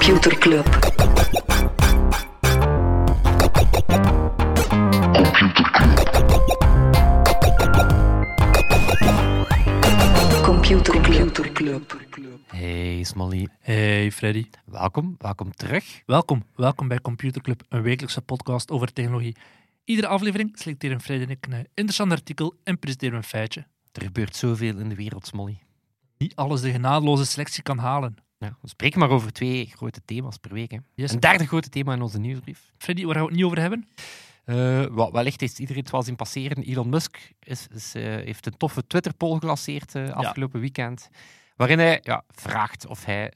Computer Club. Computer Club. Hey Smolly, Hey Freddy. welkom, welkom terug. Welkom, welkom bij Computer Club, een wekelijkse podcast over technologie. Iedere aflevering selecteren Freddy en ik een interessant artikel en presenteren een feitje. Er gebeurt zoveel in de wereld, Smolly. Niet alles de genadeloze selectie kan halen. Ja, we spreken maar over twee grote thema's per week. Hè. Yes. Een derde grote thema in onze nieuwsbrief. Freddy, waar gaan we het niet over hebben? Eh, wel- wellicht heeft iedereen het wel zien passeren. Elon Musk is, is, eh, heeft een toffe Twitter-poll gelanceerd eh, afgelopen weekend. Waarin hij ja, vraagt of, hij,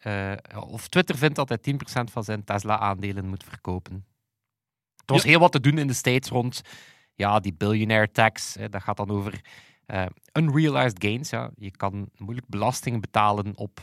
of Twitter vindt dat hij 10% van zijn Tesla-aandelen moet verkopen. Er was Ja. heel wat te doen in de States rond ja, die billionaire tax. Hè, dat gaat dan over unrealized gains. Ja. Je kan moeilijk belasting betalen op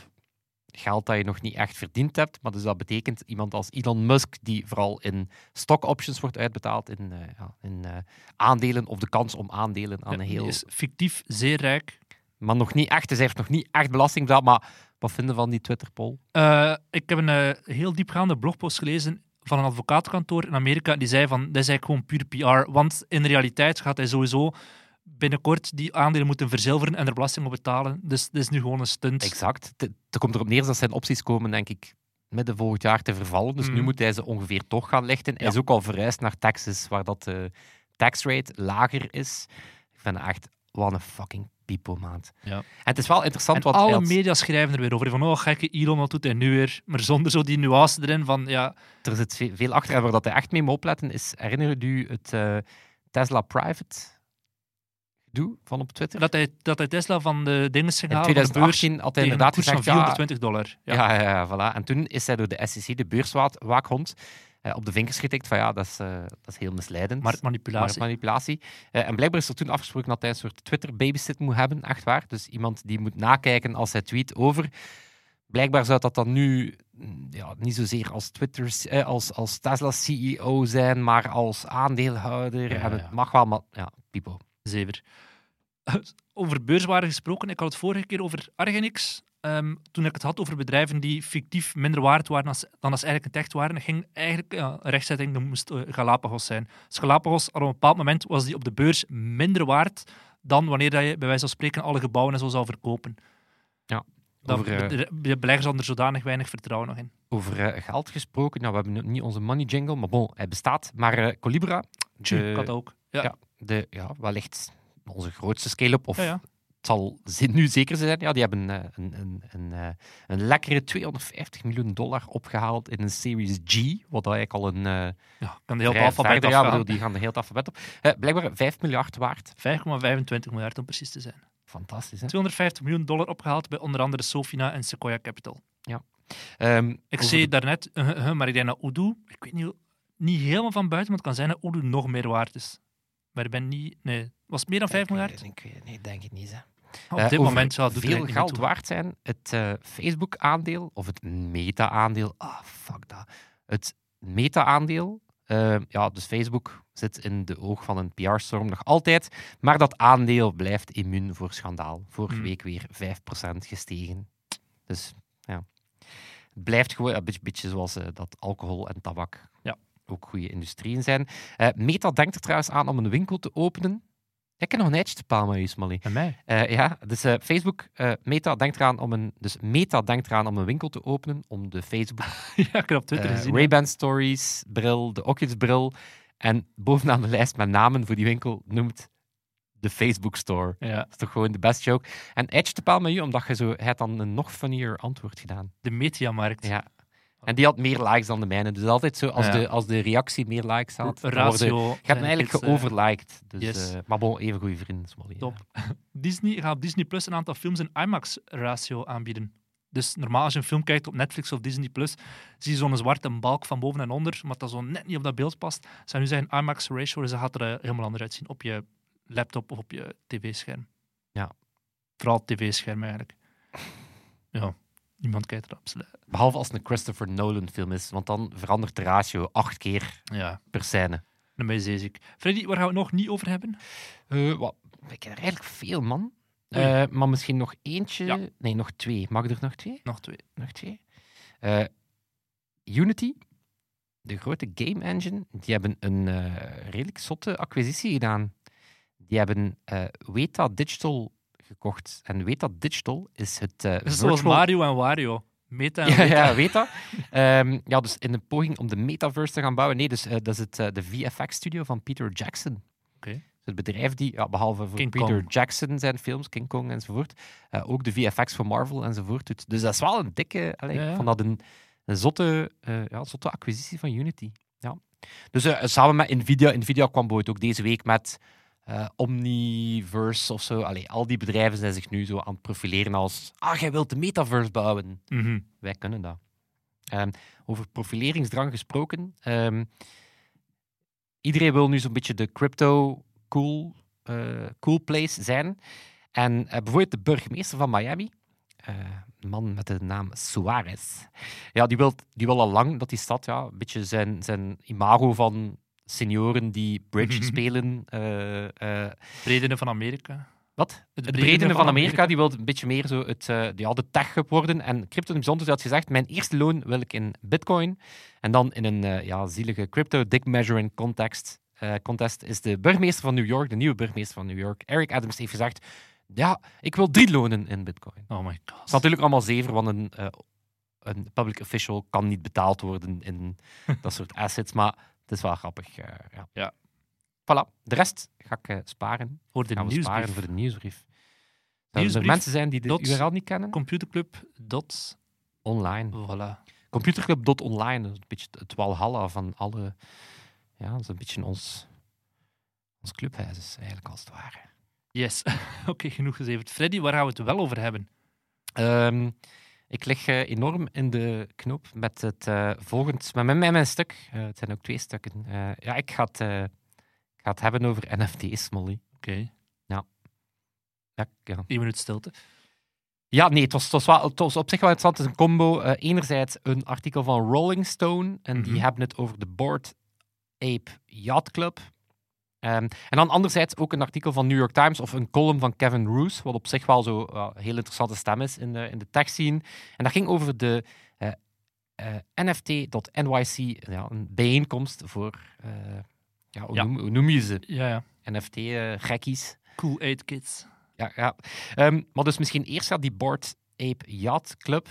geld dat je nog niet echt verdiend hebt. Maar dus dat betekent iemand als Elon Musk, die vooral in stock options wordt uitbetaald, in, eh, ja, in eh, aandelen of de kans om aandelen aan Ja, een heel... is fictief zeer rijk. Maar nog niet echt, dus hij heeft nog niet echt belasting betaald. Maar wat vinden van die Twitter-poll? Eh, ik heb een heel diepgaande blogpost gelezen van een advocatenkantoor in Amerika. Die zei van, dit is eigenlijk gewoon puur PR. Want in realiteit gaat hij sowieso binnenkort die aandelen moeten verzilveren en er belasting op betalen. Dus dit is nu gewoon een stunt. Exact. Het komt erop neer dat zijn opties komen, denk ik, midden volgend jaar te vervallen. Dus nu Mhm. moet hij ze ongeveer toch gaan lichten. Hij Ja. is ook al verhuisd naar Texas, waar dat de taxrate lager is. Ik vind het echt, wat een fucking maat. Ja. En het is wel interessant En wat alle had- media schrijven er weer over. Van, oh, gekke Elon, wat doet hij nu weer? Maar zonder zo die nuance erin van, ja... Er zit ve- veel achter. En waar dat hij echt mee moet opletten is, herinneren u het eh, Tesla Private gedoe van op Twitter? Dat hij, dat hij Tesla van de dingen ging In halen, beurs, 2018 had hij inderdaad gezegd, van ja, 420 dollar. Ja. Ja, ja, ja, voilà. En toen is hij door de SEC, de beurswaakhond, eh, op de vinkers getikt van ja, dat is, eh, dat is heel misleidend. Marktmanipulatie. Marktmanipulatie. Eh, en blijkbaar is er toen afgesproken dat hij een soort Twitter-babysit moet hebben, echt waar. Dus iemand die moet nakijken als hij tweet over. Blijkbaar zou dat dan nu mm, ja, niet zozeer als, Twitter, als, als Tesla-CEO zijn, maar als aandeelhouder. Ja, en het ja. mag wel, maar ja, pipo. Zever. Over beurswaarde gesproken, ik had het vorige keer over Argenix. Ehm, toen ik het had over bedrijven die fictief minder waard waren als, dan als eigenlijk het echt waren, ging eigenlijk ja, een rechtzetting, dat moest eh, Galapagos zijn. Dus Galapagos, op een bepaald moment was die op de beurs minder waard dan wanneer dat je bij wijze van spreken alle gebouwen en zo zou verkopen. Dan, over, eh, de, beleggers hadden er zodanig weinig vertrouwen nog in. Over eh, geld gesproken, nou, we hebben niet onze money jingle, maar bon, hij bestaat. Maar eh, Colibra, Tju, de- ook. Ja. ja, de, ja, wellicht onze grootste scale-up, of Ja, ja. het zal nu zeker zijn. Ja, die hebben een, een, een, een lekkere 250 miljoen dollar opgehaald in een Series G, wat eigenlijk al een ja, kan de hele alfabet verder, ja, afgaan. bedoel, die gaan de hele alfabet op. Blijkbaar 5 miljard waard. 5,25 miljard om precies te zijn. Fantastisch, hè? 250 miljoen dollar opgehaald bij onder andere Sofina en Sequoia Capital. Ehm, Ik zei de- daarnet, uh, uh, uh, maar ik weet niet, niet helemaal van buiten, maar het kan zijn dat Odoo nog meer waard is. Maar ik ben niet, nee, was het meer dan 5 ik, miljard? Ik, nee, denk het niet, hè. Op Eh, dit over moment ja, doet er veel geld waard zijn. Het eh, Facebook-aandeel of het Meta-aandeel. Ah, fuck dat. Het Meta-aandeel. Eh, ja, dus Facebook zit in de oog van een PR-storm nog altijd. Maar dat aandeel blijft immuun voor schandaal. Vorige Hmm. week weer 5% gestegen. Dus ja. Het blijft gewoon een beetje, beetje zoals eh, dat alcohol en tabak Ja. ook goede industrieën zijn. Eh, Meta denkt er trouwens aan om een winkel te openen. Ik heb nog een eitje te palen met je, Smally. Bij mij? Eh, ja, dus eh, Facebook, eh, Meta denkt eraan om een, dus Meta denkt eraan om een winkel te openen om de Facebook ja, ik op Twitter gezien. Ray-Ban Stories bril, de Oculus bril en bovenaan de lijst met namen voor die winkel noemt de Facebook Store. Ja, Dat is toch gewoon de best joke. En Edge te palen met je, omdat je zo, hij had dan een nog funnier antwoord gedaan. de mediamarkt. Ja. En die had meer likes dan de mijne. Dus altijd zo, als, Ja. de, als de reactie meer likes had, worden- Ratio. je hebt hem eigenlijk eh, geoverliked. Dus, yes. eh, maar bon, even goede vrienden, Smolly. Top. Disney gaat Disney Plus een aantal films een IMAX-ratio aanbieden. Dus normaal als je een film kijkt op Netflix of Disney Plus, zie je zo'n zwarte balk van boven en onder, maar dat zo net niet op dat beeld past. Zou nu zeggen IMAX-ratio, dus dat gaat er eh, helemaal anders uitzien op je laptop of op je tv-scherm. Ja. Vooral tv-scherm eigenlijk. Ja, niemand kijkt er absoluut. Behalve als het een Christopher Nolan film is, want dan verandert de ratio acht keer Ja, per scène. dan ben je. Freddy, waar gaan we het nog niet over hebben? Eh, wat, ik heb er eigenlijk veel, man. Eh, maar misschien nog eentje. Ja. Nee, nog twee. Mag er nog twee? Nog twee. Nog twee. Eh, Unity, de grote game engine, die hebben een eh, redelijk zotte acquisitie gedaan. Die hebben eh, Weta Digital gekocht. En Weta Digital is het eh, is zoals Mario en Wario. Meta en Ja, Weta. ja, Weta. Ehm, ja, dus in een poging om de metaverse te gaan bouwen. Nee, dus eh, dat is het, eh, de VFX-studio van Peter Jackson. Oké. Het bedrijf die, ja, behalve voor King Peter Kong. Jackson zijn films, King Kong enzovoort, ook de VFX voor Marvel enzovoort doet. Dus dat is wel een dikke, allee, Ja, ja. vond dat een, een zotte, ja, zotte acquisitie van Unity. Ja. Dus samen met Nvidia, Nvidia kwam bijvoorbeeld ook deze week met eh, Omniverse of zo. Allee, al die bedrijven zijn zich nu zo aan het profileren als ah, jij wilt de metaverse bouwen. Mhm. Wij kunnen dat. Ehm, over profileringsdrang gesproken. ehm, iedereen wil nu zo'n beetje de crypto cool, eh, cool place zijn. En eh, bijvoorbeeld de burgemeester van Miami, een man met de naam Suarez, ja, die, wil, die wil al lang dat die stad ja, een beetje zijn, zijn imago van senioren die bridge spelen. eh, eh, Redenen van Amerika. wat? Het bredene van Amerika, die wil een beetje meer zo het, eh ja, de tech-hub worden. En crypto in het bijzonder had gezegd, mijn eerste loon wil ik in bitcoin. En dan in een eh, ja, zielige crypto dick measuring context, eh, contest is de burgemeester van New York, de nieuwe burgemeester van New York, Eric Adams, heeft gezegd, ja, ik wil drie lonen in bitcoin. Oh my Dat god. is natuurlijk allemaal zever, want een, eh, een public official kan niet betaald worden in dat soort assets. Maar is wel grappig. eh, ja. Ja. Voilà. De rest ga ik eh, sparen. Voor de we sparen nieuwsbrief. voor de nieuwsbrief. Zouden er Nieuwsbrief mensen zijn die de dot URL niet kennen? Computerclub. Dot. Online. Voilà. Computerclub.online. Een beetje het walhalla van alle... Ja, dat is een beetje ons, ons clubhuis is eigenlijk als het ware. Yes. Oké, genoeg gezeverd. Freddy, waar gaan we het wel over hebben? Ehm, ik lig eh, enorm in de knoop met het eh volgend, met mijn, mijn stuk. Eh, het zijn ook twee stukken. Ja, ik ga het, ik ga het hebben over NFT's, Molly. Oké, Ja, ja. één minuut stilte. ja, nee, het was, het, was wel, het was op zich wel interessant. Het is een combo. Enerzijds een artikel van Rolling Stone, en die Mhm. hebben het over de Board Ape Yacht Club. Ehm, en dan anderzijds ook een artikel van New York Times of een column van Kevin Roos, wat op zich wel zo heel interessante stem is in de, in de tech scene. En dat ging over de eh, eh, NFT.NYC, ja, een bijeenkomst voor, eh, ja, hoe, Ja. Noem, hoe noem je ze? Ja, ja. NFT-gekkies. Cool 8 Kids. ja, ja. Ehm, maar dus misschien eerst ja, die Board Ape Yacht Club.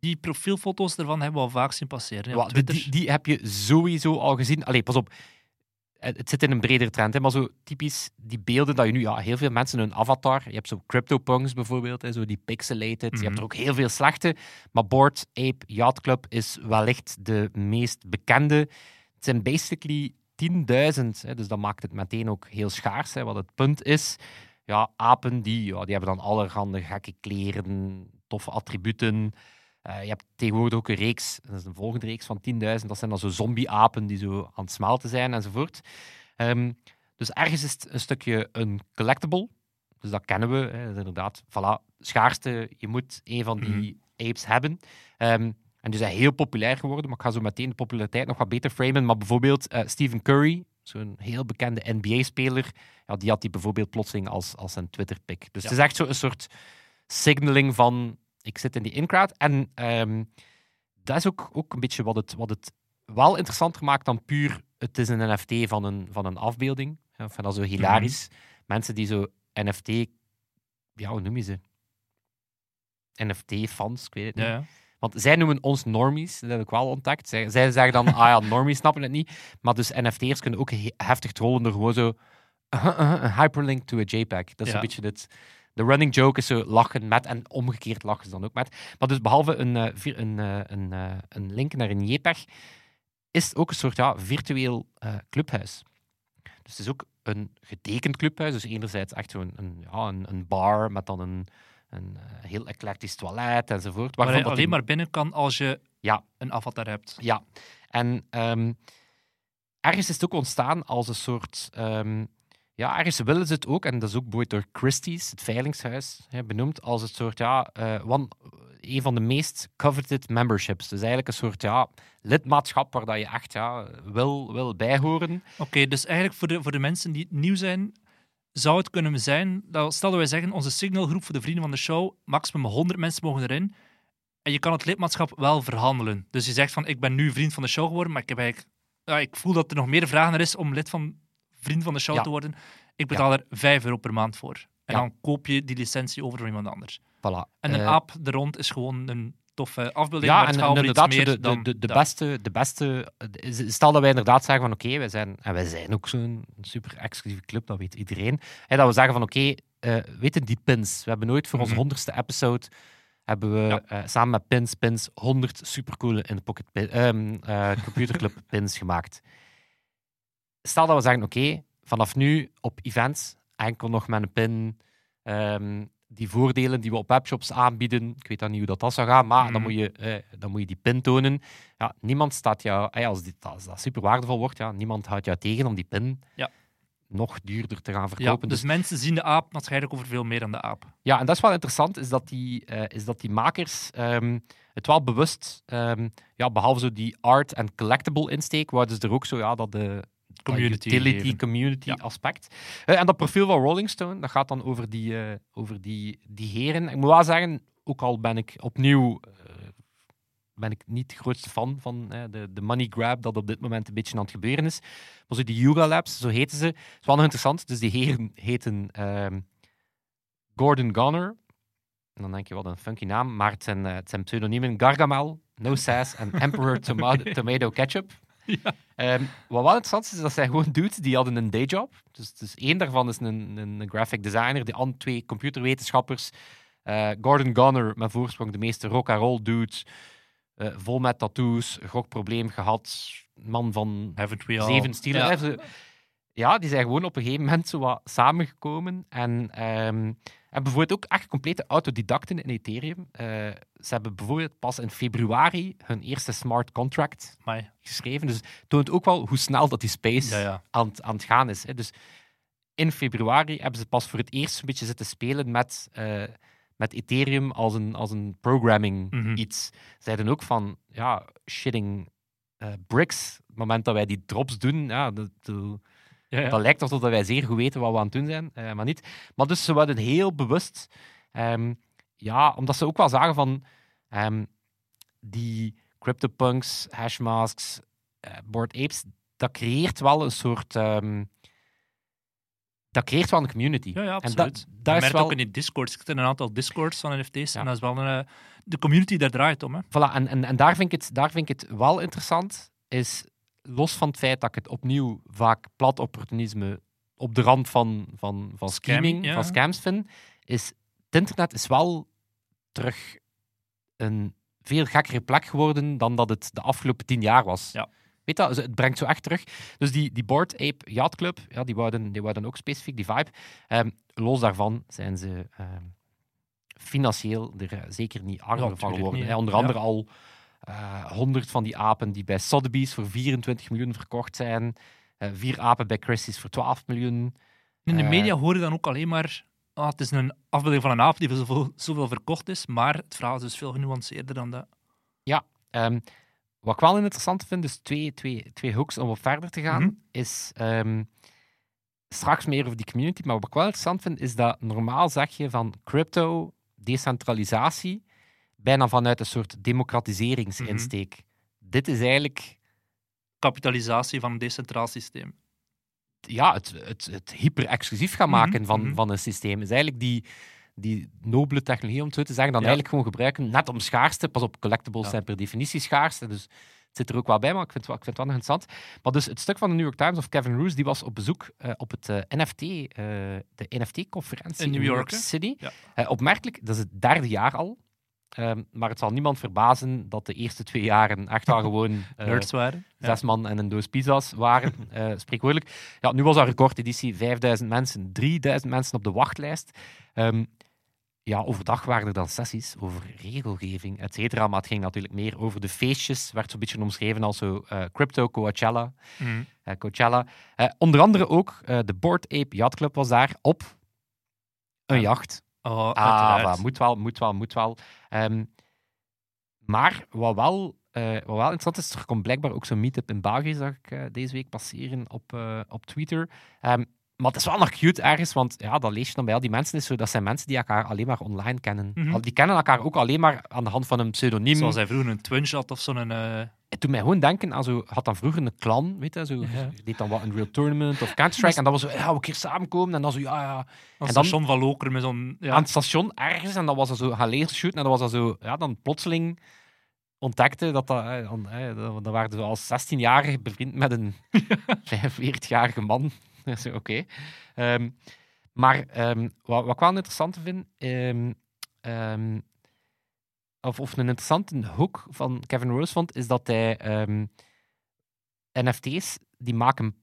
Die profielfoto's ervan hebben we al vaak zien passeren. Ja, die, die heb je sowieso al gezien. Allee, pas op. Het zit in een bredere trend, hè, maar zo typisch die beelden dat je nu... Ja, heel veel mensen hun avatar... Je hebt zo CryptoPunks bijvoorbeeld, hè, zo die pixelated. Je hebt Mhm. er ook heel veel slechte. Maar Board Ape Yacht Club is wellicht de meest bekende. Het zijn basically 10.000, hè, dus dat maakt het meteen ook heel schaars. Hè, wat het punt is, ja, apen die, ja, die hebben dan allerhande gekke kleren, toffe attributen... Eh, je hebt tegenwoordig ook een reeks, dat is een volgende reeks van 10.000. Dat zijn dan zo zombie-apen die zo aan het smelten zijn enzovoort. Ehm, dus ergens is het een stukje een collectible. Dus dat kennen we. Hè. Inderdaad, voilà, schaarste. Je moet een van die apes hebben. Ehm, en die zijn heel populair geworden, maar ik ga zo meteen de populariteit nog wat beter framen. Maar bijvoorbeeld eh, Stephen Curry, zo'n heel bekende NBA-speler, ja, die had die bijvoorbeeld plotseling als, als een Twitter-pick. Dus Ja. het is echt zo een soort signaling van ik zit in die in-crowd. En ehm, dat is ook, ook een beetje wat het, wat het wel interessanter maakt dan puur het is een NFT van een, van een afbeelding. Ja, Ik vind dat zo hilarisch. Mensen die zo NFT... Ja, hoe noem je ze? NFT-fans, ik weet het niet. Ja, ja. Want zij noemen ons normies, dat heb ik wel ontdekt. Zij, zij zeggen dan, ah ja, normies snappen het niet. Maar dus NFT'ers kunnen ook he- heftig trollen door gewoon zo een hyperlink to a JPEG. Dat is een beetje het... De running joke is zo lachen met, en omgekeerd lachen ze dan ook met. Maar dus behalve een, eh, een, eh, een, eh, een link naar een JPEG, is het ook een soort ja, virtueel clubhuis. Dus het is ook een getekend clubhuis. Dus enerzijds echt zo'n een, ja, een, een bar met dan een, een heel eclectisch toilet enzovoort. Waar je alleen maar binnen kan als je Ja. een avatar hebt. ja, en ehm, ergens is het ook ontstaan als een soort. ehm, ja, ergens willen ze het ook, en dat is ook boeit door Christie's, het veilingshuis, hè, benoemd als het soort, ja, eh, een van de meest coveted memberships. Dus eigenlijk een soort, ja, lidmaatschap waar dat je echt ja, wil, wil bijhoren. Oké, dus eigenlijk voor de, voor de mensen die nieuw zijn, zou het kunnen zijn dat, stel dat wij zeggen, onze signalgroep voor de vrienden van de show, maximum 100 mensen mogen erin. En je kan het lidmaatschap wel verhandelen. Dus je zegt van, ik ben nu vriend van de show geworden, maar ik, heb eigenlijk, ja, ik voel dat er nog meer vragen er is om lid van vriend van de show Ja. te worden. Ik betaal er 5 euro per maand voor. En dan koop je die licentie over van iemand anders. Voilà. En een Eh, aap er rond is gewoon een toffe afbeelding. Ja, maar en, en inderdaad, meer de, de, de, beste, de beste... is- Stel dat wij inderdaad zeggen van oké, wij zijn... En wij zijn ook zo'n super exclusieve club, dat weet iedereen. Hè, dat we zeggen van oké, eh weten die pins. We hebben nooit voor onze Mhm. honderdste episode... Hebben we Ja. eh, samen met Pins Pins 100 supercoole in de Pocket pin, ehm, eh, Computerclub pins gemaakt. Stel dat we zeggen, oké, vanaf nu op events enkel nog met een pin ehm, die voordelen die we op webshops aanbieden. Ik weet dan niet hoe dat, dat zou gaan, maar dan, Mhm. moet je, eh, dan moet je die pin tonen. Ja, niemand staat jou, eh, als, als dat super waardevol wordt, ja, niemand houdt jou tegen om die pin Ja. nog duurder te gaan Ja, verkopen. dus mensen zien de aap waarschijnlijk over veel meer dan de aap. Ja, en dat is wel interessant, is dat die, eh, is dat die makers ehm, het wel bewust, ehm, ja, behalve zo die art en collectible insteek, wouden ze er ook zo ja, dat de Community utility, community Ja. aspect. Eh, en dat profiel van Rolling Stone, dat gaat dan over die, eh, over die, die heren. Ik moet wel zeggen, ook al ben ik opnieuw eh, ben ik niet de grootste fan van de, de money grab dat op dit moment een beetje aan het gebeuren is. Maar zo die Yuga Labs, zo heten ze. is wel nog interessant. Dus die heren heten ehm, Gordon Gunner. En dan denk je, wat een funky naam. Maar het zijn, het zijn pseudoniemen Gargamel, No Sass en Emperor Tomato, Tomato Ketchup. Ja. Ehm, wat wel interessant is, is dat zijn gewoon dudes die hadden een dayjob. Dus, dus één daarvan is een, een, een graphic designer, de andere twee computerwetenschappers. Eh, Gordon Gunner, met voorsprong de meeste rock-and-roll dudes. eh, vol met tattoos, gokprobleem gehad. Man van zeven stielen. Ja. Ja, die zijn gewoon op een gegeven moment zo wat samengekomen. En ehm hebben bijvoorbeeld ook echt complete autodidacten in Ethereum. Eh, ze hebben bijvoorbeeld pas in februari hun eerste smart contract Amai. geschreven. Dus het toont ook wel hoe snel dat die space Ja, ja. aan, het- aan het gaan is. Hè. Dus in februari hebben ze pas voor het eerst een beetje zitten spelen met, eh, met Ethereum als een, als een programming Mhm. iets. Zeiden ook van, ja, shitting eh, bricks. Op het moment dat wij die drops doen, ja, dat, dat- Ja, ja. dat lijkt alsof dat wij zeer goed weten wat we aan het doen zijn, eh, maar niet. Maar dus ze werden heel bewust, ehm, ja, omdat ze ook wel zagen van ehm, die CryptoPunks, hashmasks, eh Bored Apes, dat creëert wel een soort. ehm, dat creëert wel een community. Ja, ja, en absoluut. dat, Je dat is merkt wel. ook in die Discords. Ik zit in een aantal Discords van NFT's. Ja. En dat is wel een, eh, de community daar draait om. Hè. Voilà, en, en, en daar, vind ik het, daar vind ik het wel interessant, is los van het feit dat ik het opnieuw vaak plat opportunisme op de rand van, van, van Scamming, ja. van scams vind, is het internet is wel terug een veel gekkere plek geworden dan dat het de afgelopen tien jaar was. Ja. Weet je, dat? Het brengt zo echt terug. Dus die, die Board Ape Yacht Club, ja, die, wouden, die wouden ook specifiek die vibe. Ehm, los daarvan zijn ze ehm, financieel er eh, zeker niet armer Ja, van geworden. niet. Onder Ja. andere al honderd van die apen die bij Sotheby's voor 24 miljoen verkocht zijn. Eh, vier apen bij Christie's voor 12 miljoen. In de Eh, media hoor je dan ook alleen maar... ah, het is een afbeelding van een aap die zoveel, zoveel verkocht is. Maar het verhaal is dus veel genuanceerder dan dat. Ehm, wat ik wel interessant vind, dus twee, twee, twee hooks om op verder te gaan, Mhm. is ehm, straks meer over die community. Maar wat ik wel interessant vind, is dat normaal zeg je van crypto, decentralisatie, bijna vanuit een soort democratiseringsinsteek. Dit is eigenlijk Kapitalisatie van een decentraal systeem. ja, het, het, het hyper-exclusief gaan Mhm, maken van, mhm. van een systeem. is eigenlijk die, die nobele technologie, om het zo te zeggen, dan Ja. eigenlijk gewoon gebruiken, net om schaarste. Pas op, collectibles Ja. zijn per definitie schaars. Dus het zit er ook wel bij, maar ik vind, het wel- ik vind het wel nog interessant. Maar dus het stuk van de New York Times of Kevin Roos, die was op bezoek eh, op het eh, NFT, eh, de NFT-conferentie In New York? City. Ja. Opmerkelijk, dat is het derde jaar al. Ehm, maar het zal niemand verbazen dat de eerste twee jaren echt wel gewoon eh, Nerds waren. Ja. zes man en een doos pizza's waren, eh spreekwoordelijk. Ja, nu was dat recordeditie 5000 mensen, 3000 mensen op de wachtlijst. Ehm, ja, overdag waren er dan sessies over regelgeving, et cetera. Maar het ging natuurlijk meer over de feestjes. werd zo'n beetje omschreven als zo eh, crypto Coachella. Eh, Coachella. Onder andere ook de Board Ape Yacht Club was daar op een Ja. jacht. Oh, Ah, moet wel, moet wel, moet wel. Ehm, maar wat wel, eh, wat wel interessant is, er komt blijkbaar ook zo'n meetup in België, zag ik eh, deze week passeren op, eh, op Twitter. Ehm, maar het is wel nog cute ergens, want ja, dat lees je dan bij al die mensen. Is zo, dat zijn mensen die elkaar alleen maar online kennen. Mhm. Al- Die kennen elkaar ook alleen maar aan de hand van een pseudoniem. Zoals hij vroeger een Twitch had of zo'n... eh, Het doet mij gewoon denken aan zo, had dan vroeger een clan, weet je, zo, Ja. deed dan wat een real tournament of Counter-Strike, en dan was zo, ja, we een keer samenkomen, en dan zo, ja, ja, Een dan- station van Lokeren met zo'n... Ja. aan het station ergens, en dan was er zo gaan lasershooten, en dan was dat zo, ja, dan plotseling ontdekte dat dat, eh, dan, eh, dan waren ze als 16-jarige bevriend met een 45-jarige man. Dat is zo, Oké. Ehm, maar ehm, wat, wat ik wel interessant vind, ehm, of, of een interessante hoek van Kevin Rose vond, is dat hij NFT's, die maken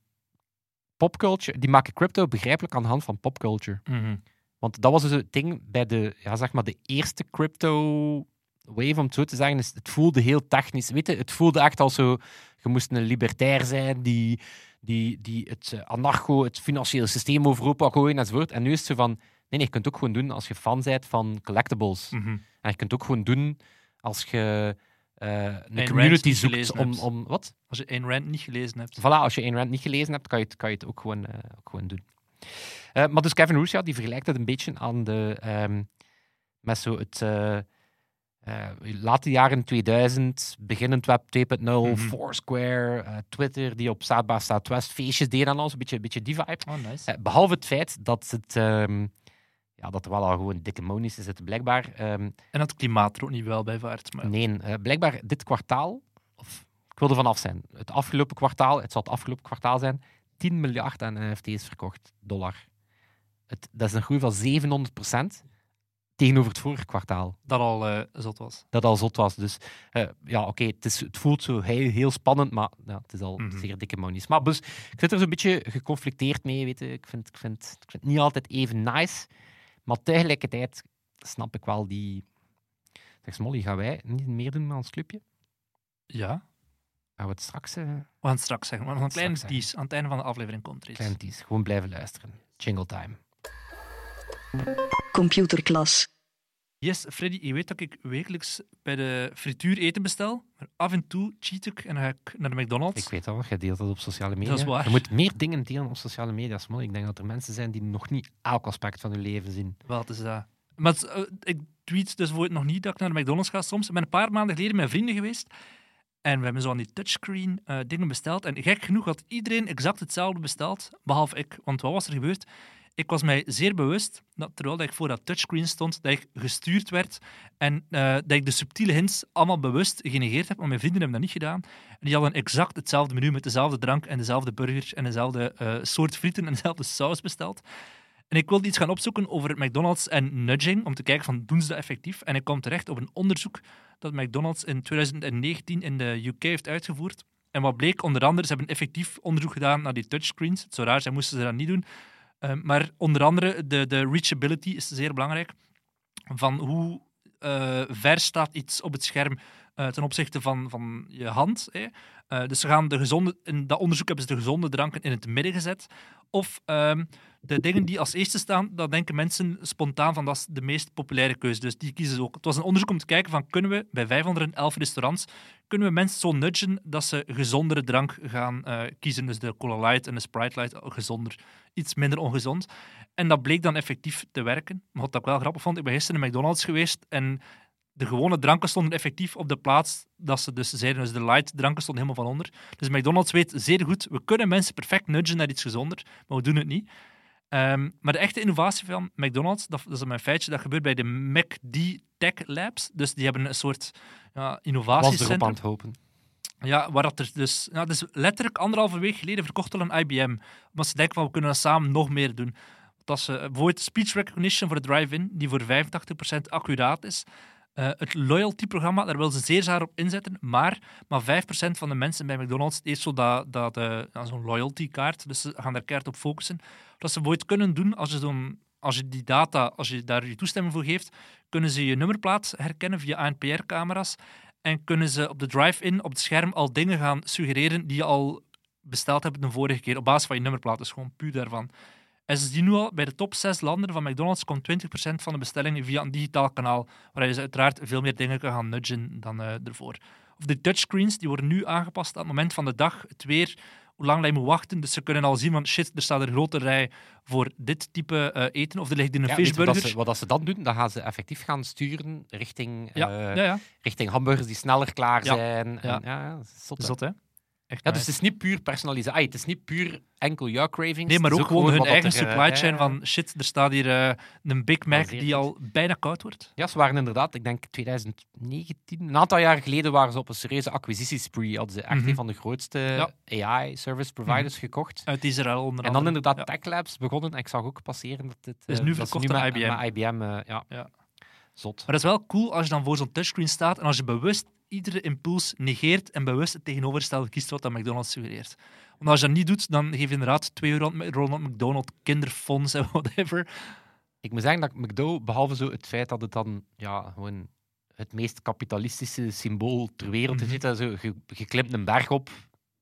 popculture, die maken crypto begrijpelijk aan de hand van popculture. Mhm. Want dat was dus het ding bij de, ja, zeg maar de eerste crypto wave, om het zo te zeggen. Is, het voelde heel technisch. Weet je, het voelde echt als zo, je moest een libertair zijn die, die, die het eh, anarcho, het financiële systeem overhoop wou gooien enzovoort. En nu is het zo van, nee, nee, je kunt het ook gewoon doen als je fan bent van collectibles. Mhm. En je kunt het ook gewoon doen als je eh, een Rand community zoekt om, om... Wat? Als je één rant niet gelezen hebt. Voilà, als je één rant niet gelezen hebt, kan je het, kan je het ook, gewoon, eh, ook gewoon doen. Maar dus Kevin Roos, ja, die vergelijkt het een beetje aan de... ehm, met zo het... eh, eh, late jaren 2000, beginnend web 2.0, Mhm. Foursquare, eh, Twitter, die op Zuid by Zuidwest feestjes deden en alles, een beetje, een beetje die vibe. Oh, nice. Eh, behalve het feit dat het... ehm, ja, dat er wel al gewoon dikke monies zitten, blijkbaar. Ehm, En dat het klimaat er ook niet wel bij vaart. Maar... Nee, blijkbaar dit kwartaal, of ik wil er vanaf zijn, het afgelopen kwartaal, het zal het afgelopen kwartaal zijn, 10 miljard aan NFT's verkocht, dollar. Het, dat is een groei van 700 tegenover het vorige kwartaal, Dat al eh, zot was. dat al zot was. Dus eh, ja, oké, het, is- het voelt zo heel, heel spannend, maar ja, het is al Mhm. zeer dikke monies. Maar dus, ik zit er zo'n beetje geconflicteerd mee, weet je. Ik vind, ik, vind, ik vind het niet altijd even nice, maar tegelijkertijd snap ik wel die... Zeg, Molly, gaan wij niet meer doen met ons clubje? Ja. Gaan we het straks... eh, We gaan het straks zeggen. Maar nog een kleine zeggen. tease. Aan het einde van de aflevering komt er iets. klein tease. Gewoon blijven luisteren. Jingle time. Computerklas. Yes, Freddy, je weet dat ik wekelijks bij de frituur eten bestel. Maar af en toe cheat ik en dan ga ik naar de McDonald's. Ik weet al, jij deelt dat op sociale media. Dat is waar. Je moet meer dingen delen op sociale media, Smol. Ik denk dat er mensen zijn die nog niet elk aspect van hun leven zien. Wel, het is dat. Maar het eh, ik tweet dus nog niet dat ik naar de McDonald's ga soms. Ik ben een paar maanden geleden met vrienden geweest. En we hebben zo aan die touchscreen eh, dingen besteld. En gek genoeg had iedereen exact hetzelfde besteld, behalve ik. Want wat was er gebeurd? Ik was mij zeer bewust, dat terwijl ik voor dat touchscreen stond, dat ik gestuurd werd en eh, dat ik de subtiele hints allemaal bewust genegeerd heb. Maar mijn vrienden hebben dat niet gedaan. Die hadden exact hetzelfde menu met dezelfde drank en dezelfde burgers en dezelfde eh, soort frieten en dezelfde saus besteld. En ik wilde iets gaan opzoeken over McDonald's en nudging, om te kijken van doen ze dat effectief. En ik kwam terecht op een onderzoek dat McDonald's in 2019 in de UK heeft uitgevoerd. En wat bleek, onder andere, ze hebben effectief onderzoek gedaan naar die touchscreens. Het raar zijn, moesten ze dat niet doen. Eh, maar onder andere, de, de reachability is zeer belangrijk. Van hoe eh, ver staat iets op het scherm eh, ten opzichte van, van je hand. Eh, dus ze gaan de gezonde, in dat onderzoek hebben ze de gezonde dranken in het midden gezet. Of ehm, de dingen die als eerste staan, dan denken mensen spontaan van dat is de meest populaire keuze. Dus die kiezen ze ook. Het was een onderzoek om te kijken van kunnen we bij 511 restaurants kunnen we mensen zo nudgen dat ze gezondere drank gaan eh, kiezen. Dus de Cola Light en de Sprite Light, gezonder, iets minder ongezond. En dat bleek dan effectief te werken. Maar wat ik wel grappig vond, ik ben gisteren in McDonald's geweest en de gewone dranken stonden effectief op de plaats dat ze dus zeiden. Dus de light dranken stonden helemaal van onder. Dus McDonald's weet zeer goed, we kunnen mensen perfect nudgen naar iets gezonder, maar we doen het niet. Ehm, maar de echte innovatie van McDonald's, dat, dat is mijn feitje, dat gebeurt bij de McD Tech Labs. Dus die hebben een soort ja, Was erop innovatiecentrum. aan het hopen. Ja, waar dat er dus... Ja, dus letterlijk anderhalve week geleden verkocht al een IBM. Maar ze denken van, we kunnen dat samen nog meer doen. Dat ze bijvoorbeeld speech recognition voor de drive-in, die voor 85% accuraat is. Eh, het loyalty-programma, daar willen ze zeer zwaar op inzetten, maar, maar 5% van de mensen bij McDonald's heeft dat, dat, eh, zo'n loyalty-kaart. Dus ze gaan daar keihard op focussen. Wat ze bijvoorbeeld kunnen doen, als je, als je die data, als je daar je toestemming voor geeft, kunnen ze je nummerplaat herkennen via ANPR-camera's en kunnen ze op de drive-in, op het scherm, al dingen gaan suggereren die je al besteld hebt de vorige keer, op basis van je nummerplaat. Dus gewoon puur daarvan. En ze zien nu al, bij de top 6 landen van McDonald's komt 20% van de bestellingen via een digitaal kanaal, waar je dus uiteraard veel meer dingen kan gaan nudgen dan eh, ervoor. Of de touchscreens, die worden nu aangepast aan het moment van de dag, het weer hoe lang hij moet wachten. Dus ze kunnen al zien van shit, er staat een grote rij voor dit type eh, eten. Of er ligt hier een Ja, je fishburger. wat, ze, wat ze dan doen, dan gaan ze effectief gaan sturen richting, ja, eh, ja, richting hamburgers die sneller klaar zijn. En, Ja. ja. ja, zot, hè. Zot, hè? Echt Ja, dus het is niet puur personalisatie. Het is niet puur enkel jouw cravings. Nee, maar ook gewoon hun eigen er, eh, supply chain ja. van shit, er staat hier eh, een Big Mac die al bijna koud wordt. Ja, ze waren inderdaad, ik denk 2019, een aantal jaar geleden waren ze op een serieuze acquisitiespree. Hadden ze echt Mhm. een van de grootste AI-service providers gekocht. Uit Israël onder En dan andere. inderdaad. Tech Labs begonnen. En ik zag ook passeren dat dit... Is eh, nu verkocht aan met, IBM. met IBM, ja. Zot. Maar dat is wel cool als je dan voor zo'n touchscreen staat en als je bewust iedere impuls negeert en bewust het tegenovergestelde kiest wat dat McDonald's suggereert. Want als je dat niet doet, dan geef je inderdaad 2 euro aan Ronald McDonald, kinderfonds en whatever. Ik moet zeggen dat McDo, behalve zo het feit dat het dan ja, gewoon het meest kapitalistische symbool ter wereld is, zit, zo, je, je klimt een berg op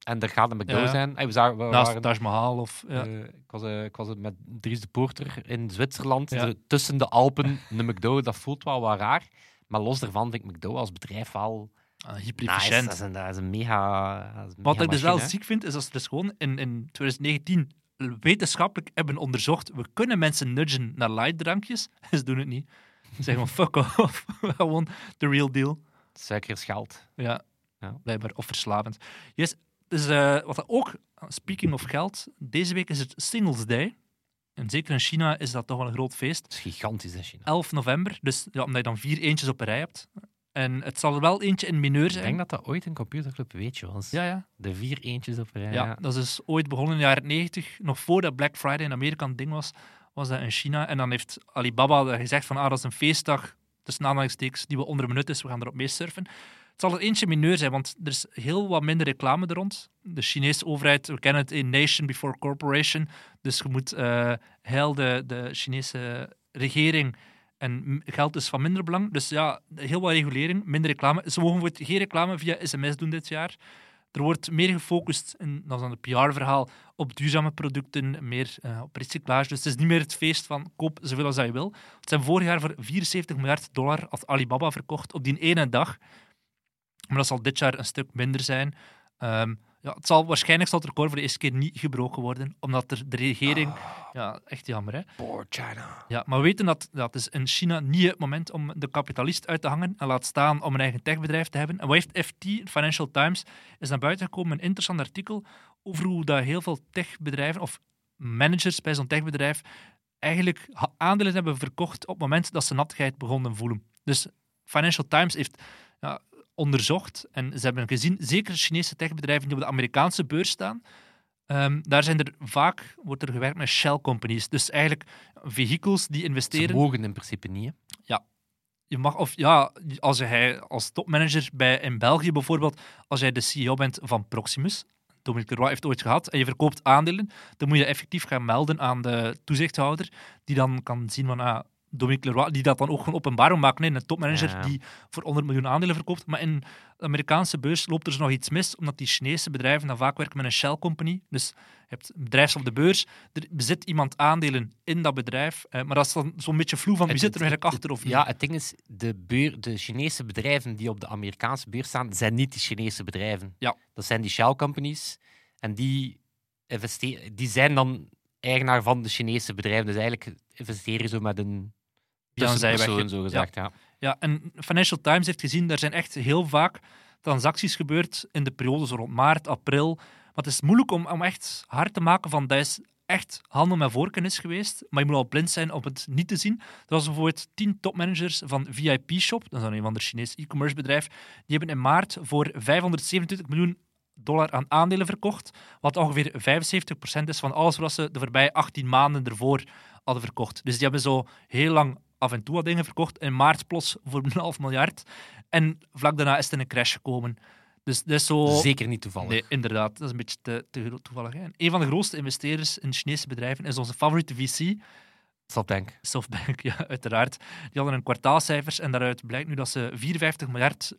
en er gaat een McDo Ja. zijn. Hey, we zagen, we Naast waren, Taj Mahal of... Ja. eh, ik, was, eh, ik was met Dries de Poorter in Zwitserland, Ja. tussen de Alpen, een McDo, dat voelt wel wat raar. Maar los daarvan vind ik McDo als bedrijf wel nice. hyper-efficiënt. Dat is een, dat is een mega, dat is een Wat mega ik dus wel hè. ziek vind, is dat ze dus gewoon in, in 2019 wetenschappelijk hebben onderzocht, we kunnen mensen nudgen naar lightdrankjes. Ze doen het niet. Ze zeggen gewoon fuck off. gewoon the real deal. Suiker is geld. Ja, Ja. blijkbaar. Of verslavend. Yes, dus eh, wat ook, speaking of geld, deze week is het Singles Day. En zeker in China is dat toch wel een groot feest. Is gigantisch, hè, China. 11 november, dus ja, omdat je dan vier eentjes op een rij hebt. En het zal er wel eentje in mineur Ik zijn. denk dat dat ooit een computerclub weetje was. Ja, ja. De vier eentjes op een rij. Ja, dat is dus ooit begonnen in de jaren 90, nog voordat Black Friday in Amerika een ding was, was dat in China. En dan heeft Alibaba gezegd van, ah, dat is een feestdag, tussen aanhalingstekens, die we onder een minuut is, we gaan erop mee surfen. Het zal er eentje mineur zijn, want er is heel wat minder reclame er rond. De Chinese overheid, we kennen het in Nation Before Corporation, dus je moet eh heel de, de Chinese regering en geld is van minder belang. Dus ja, heel wat regulering, minder reclame. Ze mogen geen reclame via sms doen dit jaar. Er wordt meer gefocust, en dat is dan het PR-verhaal, op duurzame producten, meer eh, op recyclage. Dus het is niet meer het feest van koop zoveel als je wil. Het zijn vorig jaar voor 74 miljard dollar had Alibaba verkocht op die ene dag. Maar dat zal dit jaar een stuk minder zijn. Ehm, ja, het zal, waarschijnlijk zal het record voor de eerste keer niet gebroken worden, omdat er de regering... Ja, echt jammer, hè? Poor China. Ja, maar we weten dat, dat is in China niet het moment om de kapitalist uit te hangen en laat staan om een eigen techbedrijf te hebben. En wat heeft FT, Financial Times, is naar buiten gekomen een interessant artikel over hoe dat heel veel techbedrijven of managers bij zo'n techbedrijf eigenlijk aandelen hebben verkocht op het moment dat ze nattigheid begonnen voelen. Dus Financial Times heeft ja, onderzocht en ze hebben gezien, zeker Chinese techbedrijven die op de Amerikaanse beurs staan, ehm, daar zijn er vaak, wordt er gewerkt met shell companies. Dus eigenlijk vehicles die Ze investeren. mogen in principe niet. hè. Je mag, of ja, als jij als topmanager bij, in België bijvoorbeeld, als jij de CEO bent van Proximus, Dominique Leroy heeft ooit gehad, en je verkoopt aandelen, dan moet je effectief gaan melden aan de toezichthouder, die dan kan zien van, ah, Dominique Leroy, die dat dan ook gewoon openbaar wil maken. Nee, een topmanager Ja. die voor 100 miljoen aandelen verkoopt. Maar in de Amerikaanse beurs loopt er dus nog iets mis, omdat die Chinese bedrijven dan vaak werken met een shell company. Dus je hebt een bedrijf op de beurs, er bezit iemand aandelen in dat bedrijf, eh, maar dat is dan zo'n beetje vloe van wie zit er eigenlijk achter of niet. Ja, het ding is, de, beur, de Chinese bedrijven die op de Amerikaanse beurs staan, zijn niet die Chinese bedrijven. Ja. Dat zijn die shell companies. En die, investeren, die zijn dan eigenaar van de Chinese bedrijven. Dus eigenlijk investeren ze met een Tussenpersoon, zijwegje. zo gezegd. Ja. Ja, en Financial Times heeft gezien, er zijn echt heel vaak transacties gebeurd in de periode zo rond maart, april. Maar het is moeilijk om, om echt hard te maken van dat is echt handel met voorkennis geweest. Maar je moet al blind zijn om het niet te zien. Er was bijvoorbeeld tien topmanagers van VIP Shop, dat is een van de Chinese e-commerce bedrijf, die hebben in maart voor 527 miljoen dollar aan aandelen verkocht, wat ongeveer 75% is van alles wat ze de voorbije 18 maanden ervoor hadden verkocht. Dus die hebben zo heel lang af en toe wat dingen verkocht. In maart plots voor een half miljard. En vlak daarna is het in een crash gekomen. Dus dat is zo... Zeker niet toevallig. Nee, inderdaad. Dat is een beetje te, toevallig. Hè. En een van de grootste investeerders in Chinese bedrijven is onze favoriete VC, Softbank. Softbank, ja, uiteraard. Die hadden een kwartaalcijfers en daaruit blijkt nu dat ze 54 miljard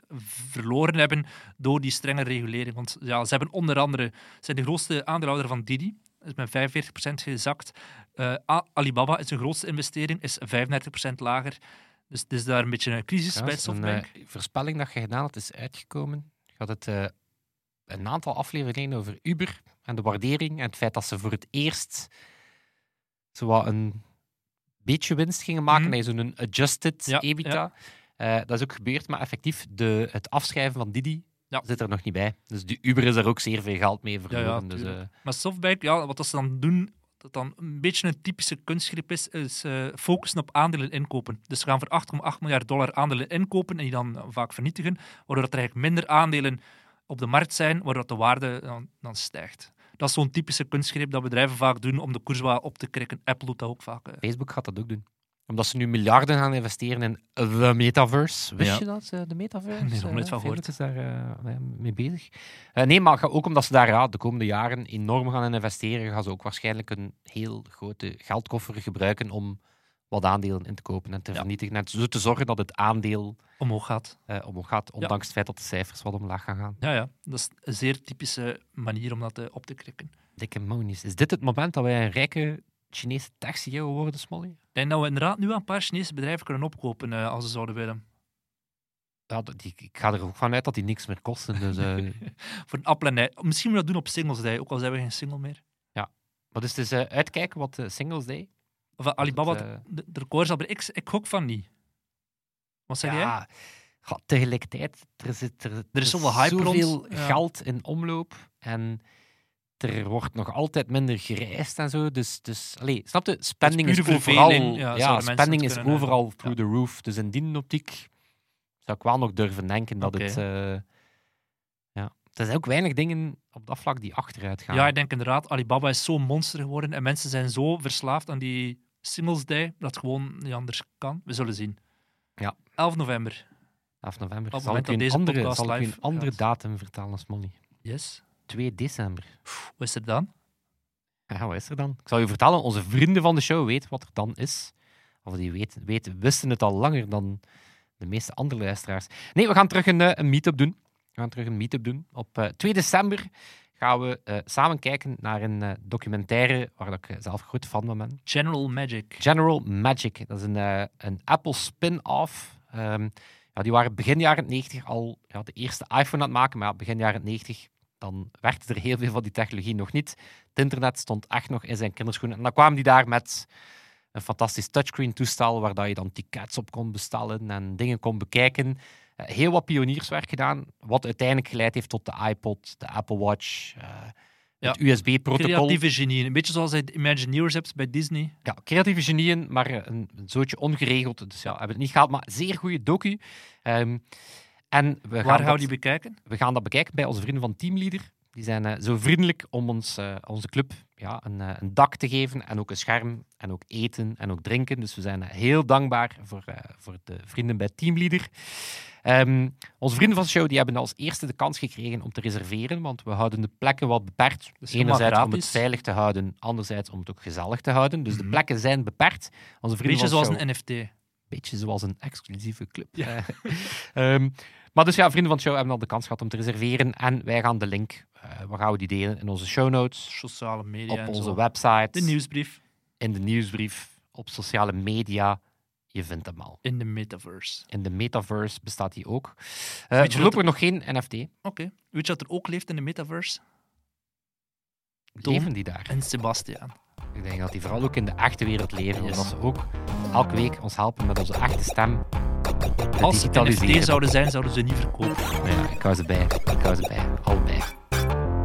verloren hebben door die strenge regulering. Want ja, ze hebben onder andere, zijn de grootste aandeelhouder van Didi, is met 45% gezakt. Eh, Alibaba is de grootste investering, is 35% lager. Dus het is daar een beetje een crisis Ja, bij is een Softbank. eh, voorspelling dat je gedaan had, is uitgekomen. Je had het eh, een aantal afleveringen over Uber. en de waardering en het feit dat ze voor het eerst zo wat een beetje winst gingen maken. Mm Zo'n adjusted Ja, EBITDA. Dat is ook gebeurd, maar effectief de, het afschrijven van Didi Ja. zit er nog niet bij. Dus die Uber is er ook zeer veel geld mee verloren. dus, tuurlijk. eh, Maar Softbank, ja, wat ze dan doen, dat dan een beetje een typische kunstgreep is, is eh, focussen op aandelen inkopen. Dus ze gaan voor 8,8 miljard dollar aandelen inkopen en die dan eh, vaak vernietigen, waardoor dat er eigenlijk minder aandelen op de markt zijn, waardoor dat de waarde dan, dan stijgt. Dat is zo'n typische kunstgreep dat bedrijven vaak doen om de koers wat op te krikken. Apple doet dat ook vaak. Facebook gaat dat ook doen. Omdat ze nu miljarden gaan investeren in de metaverse. Wist Ja. je dat, eh, de metaverse? Nee, nog nooit Eh, van Facebook gehoord. is daar eh, mee bezig. Eh, nee, maar ook omdat ze daar ja, de komende jaren enorm gaan investeren, gaan ze ook waarschijnlijk een heel grote geldkoffer gebruiken om wat aandelen in te kopen en te Ja. vernietigen. En zo te zorgen dat het aandeel Omhoog gaat. eh, omhoog gaat, ondanks het feit dat de cijfers wat omlaag gaan gaan. Ja, ja, dat is een zeer typische manier om dat op te krikken. Dikke monies. Is dit het moment dat wij een rijke Chinese tech-CEO worden, Smolly? Ik denk dat we inderdaad nu een paar Chinese bedrijven kunnen opkopen eh, als ze zouden willen. Ja, die, ik ga er ook vanuit dat die niks meer kosten. Dus, eh, Voor een appel en ei. Misschien moet we dat doen op Singles Day, ook al zijn we geen single meer. maar dus het is eh, uitkijken wat Singles Day Of Alibaba, het, de, de record zal... Ik, ik gok van niet. Wat zeg jij? ja, tegelijkertijd, er, zit, er, is zoveel hype rond, ja. geld in omloop en er wordt nog altijd minder gereisd en zo. Dus, dus allee, snap je? Spending is, pure overal. ja, spending is kunnen, overal ja. through the roof. Dus in die optiek zou ik wel nog durven denken dat het. eh, ja. Er zijn ook weinig dingen op dat vlak die achteruit gaan. Ja, ik denk inderdaad, Alibaba is zo'n monster geworden en mensen zijn zo verslaafd aan die Singles Day dat het gewoon niet anders kan. We zullen zien. Ja. 11 november. 11 november. Op Zal ik een andere, zal ik een andere datum vertellen als Molly? Yes. 2 december. Wat is er dan? Ja, wat is er dan? Ik zal je vertellen, onze vrienden van de show weten wat er dan is. Of die weten, weten, wisten het al langer dan de meeste andere luisteraars. Nee, we gaan terug een, eh, een meet-up doen. We gaan terug een meet-up doen. Op eh, 2 december gaan we eh, samen kijken naar een eh, documentaire waar ik eh, zelf groot fan van ben. General Magic. General Magic. Dat is een, eh, een Apple spin-off. Ehm, ja, die waren begin jaren 90 al ja, de eerste iPhone aan het maken. Maar ja, begin jaren 90 dan werkte er heel veel van die technologie nog niet. Het internet stond echt nog in zijn kinderschoenen. En dan kwamen die daar met een fantastisch touchscreen toestel waar dat je dan tickets op kon bestellen en dingen kon bekijken. Eh, heel wat pionierswerk gedaan, wat uiteindelijk geleid heeft tot de iPod, de Apple Watch, eh, het USB-protocol. Creatieve genieën. Een beetje zoals je Imagineers hebt bij Disney. Ja, creatieve genieën, maar een, een zootje ongeregeld. Dus ja, hebben het niet gehaald, maar zeer goede docu. Ehm, en we gaan, Waar gaan we dat, die bekijken? we gaan dat bekijken bij onze vrienden van Teamleader. Die zijn eh, zo vriendelijk om ons, eh, onze club ja, een, eh, een dak te geven en ook een scherm en ook eten en ook drinken. Dus we zijn heel dankbaar voor, voor de vrienden bij Teamleader. Ehm, onze vrienden van de show die hebben als eerste de kans gekregen om te reserveren, want we houden de plekken wat beperkt. Dus Enerzijds om het veilig te houden, anderzijds om het ook gezellig te houden. Dus de Mhm. plekken zijn beperkt. Onze vrienden Beetje zoals show, een NFT. beetje zoals een exclusieve club. Ja. Eh, ehm, maar dus ja, vrienden van de show hebben al de kans gehad om te reserveren. En wij gaan de link, waar gaan we die delen? In onze show notes, Sociale media op en onze zo. website, De nieuwsbrief in de nieuwsbrief, op sociale media. Je vindt hem al. in de metaverse. In de metaverse bestaat die ook. Eh Weet je voorlopig dat nog geen NFT. Oké. Weet je wat er ook leeft in de metaverse? Tom. Leven die daar? En Sebastian. Ik denk dat die vooral ook in de echte wereld leven. Yes. Omdat ze ook elke week ons helpen met onze echte stem te Als ze. NFT zouden zijn, zouden ze niet verkopen. Ja, ik hou ze bij. Ik hou ze bij. Allebei.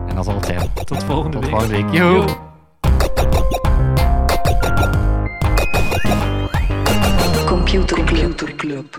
En dat zal het zijn. Tot volgende Tot week. volgende week. Yo. Computer Club. Computer Club.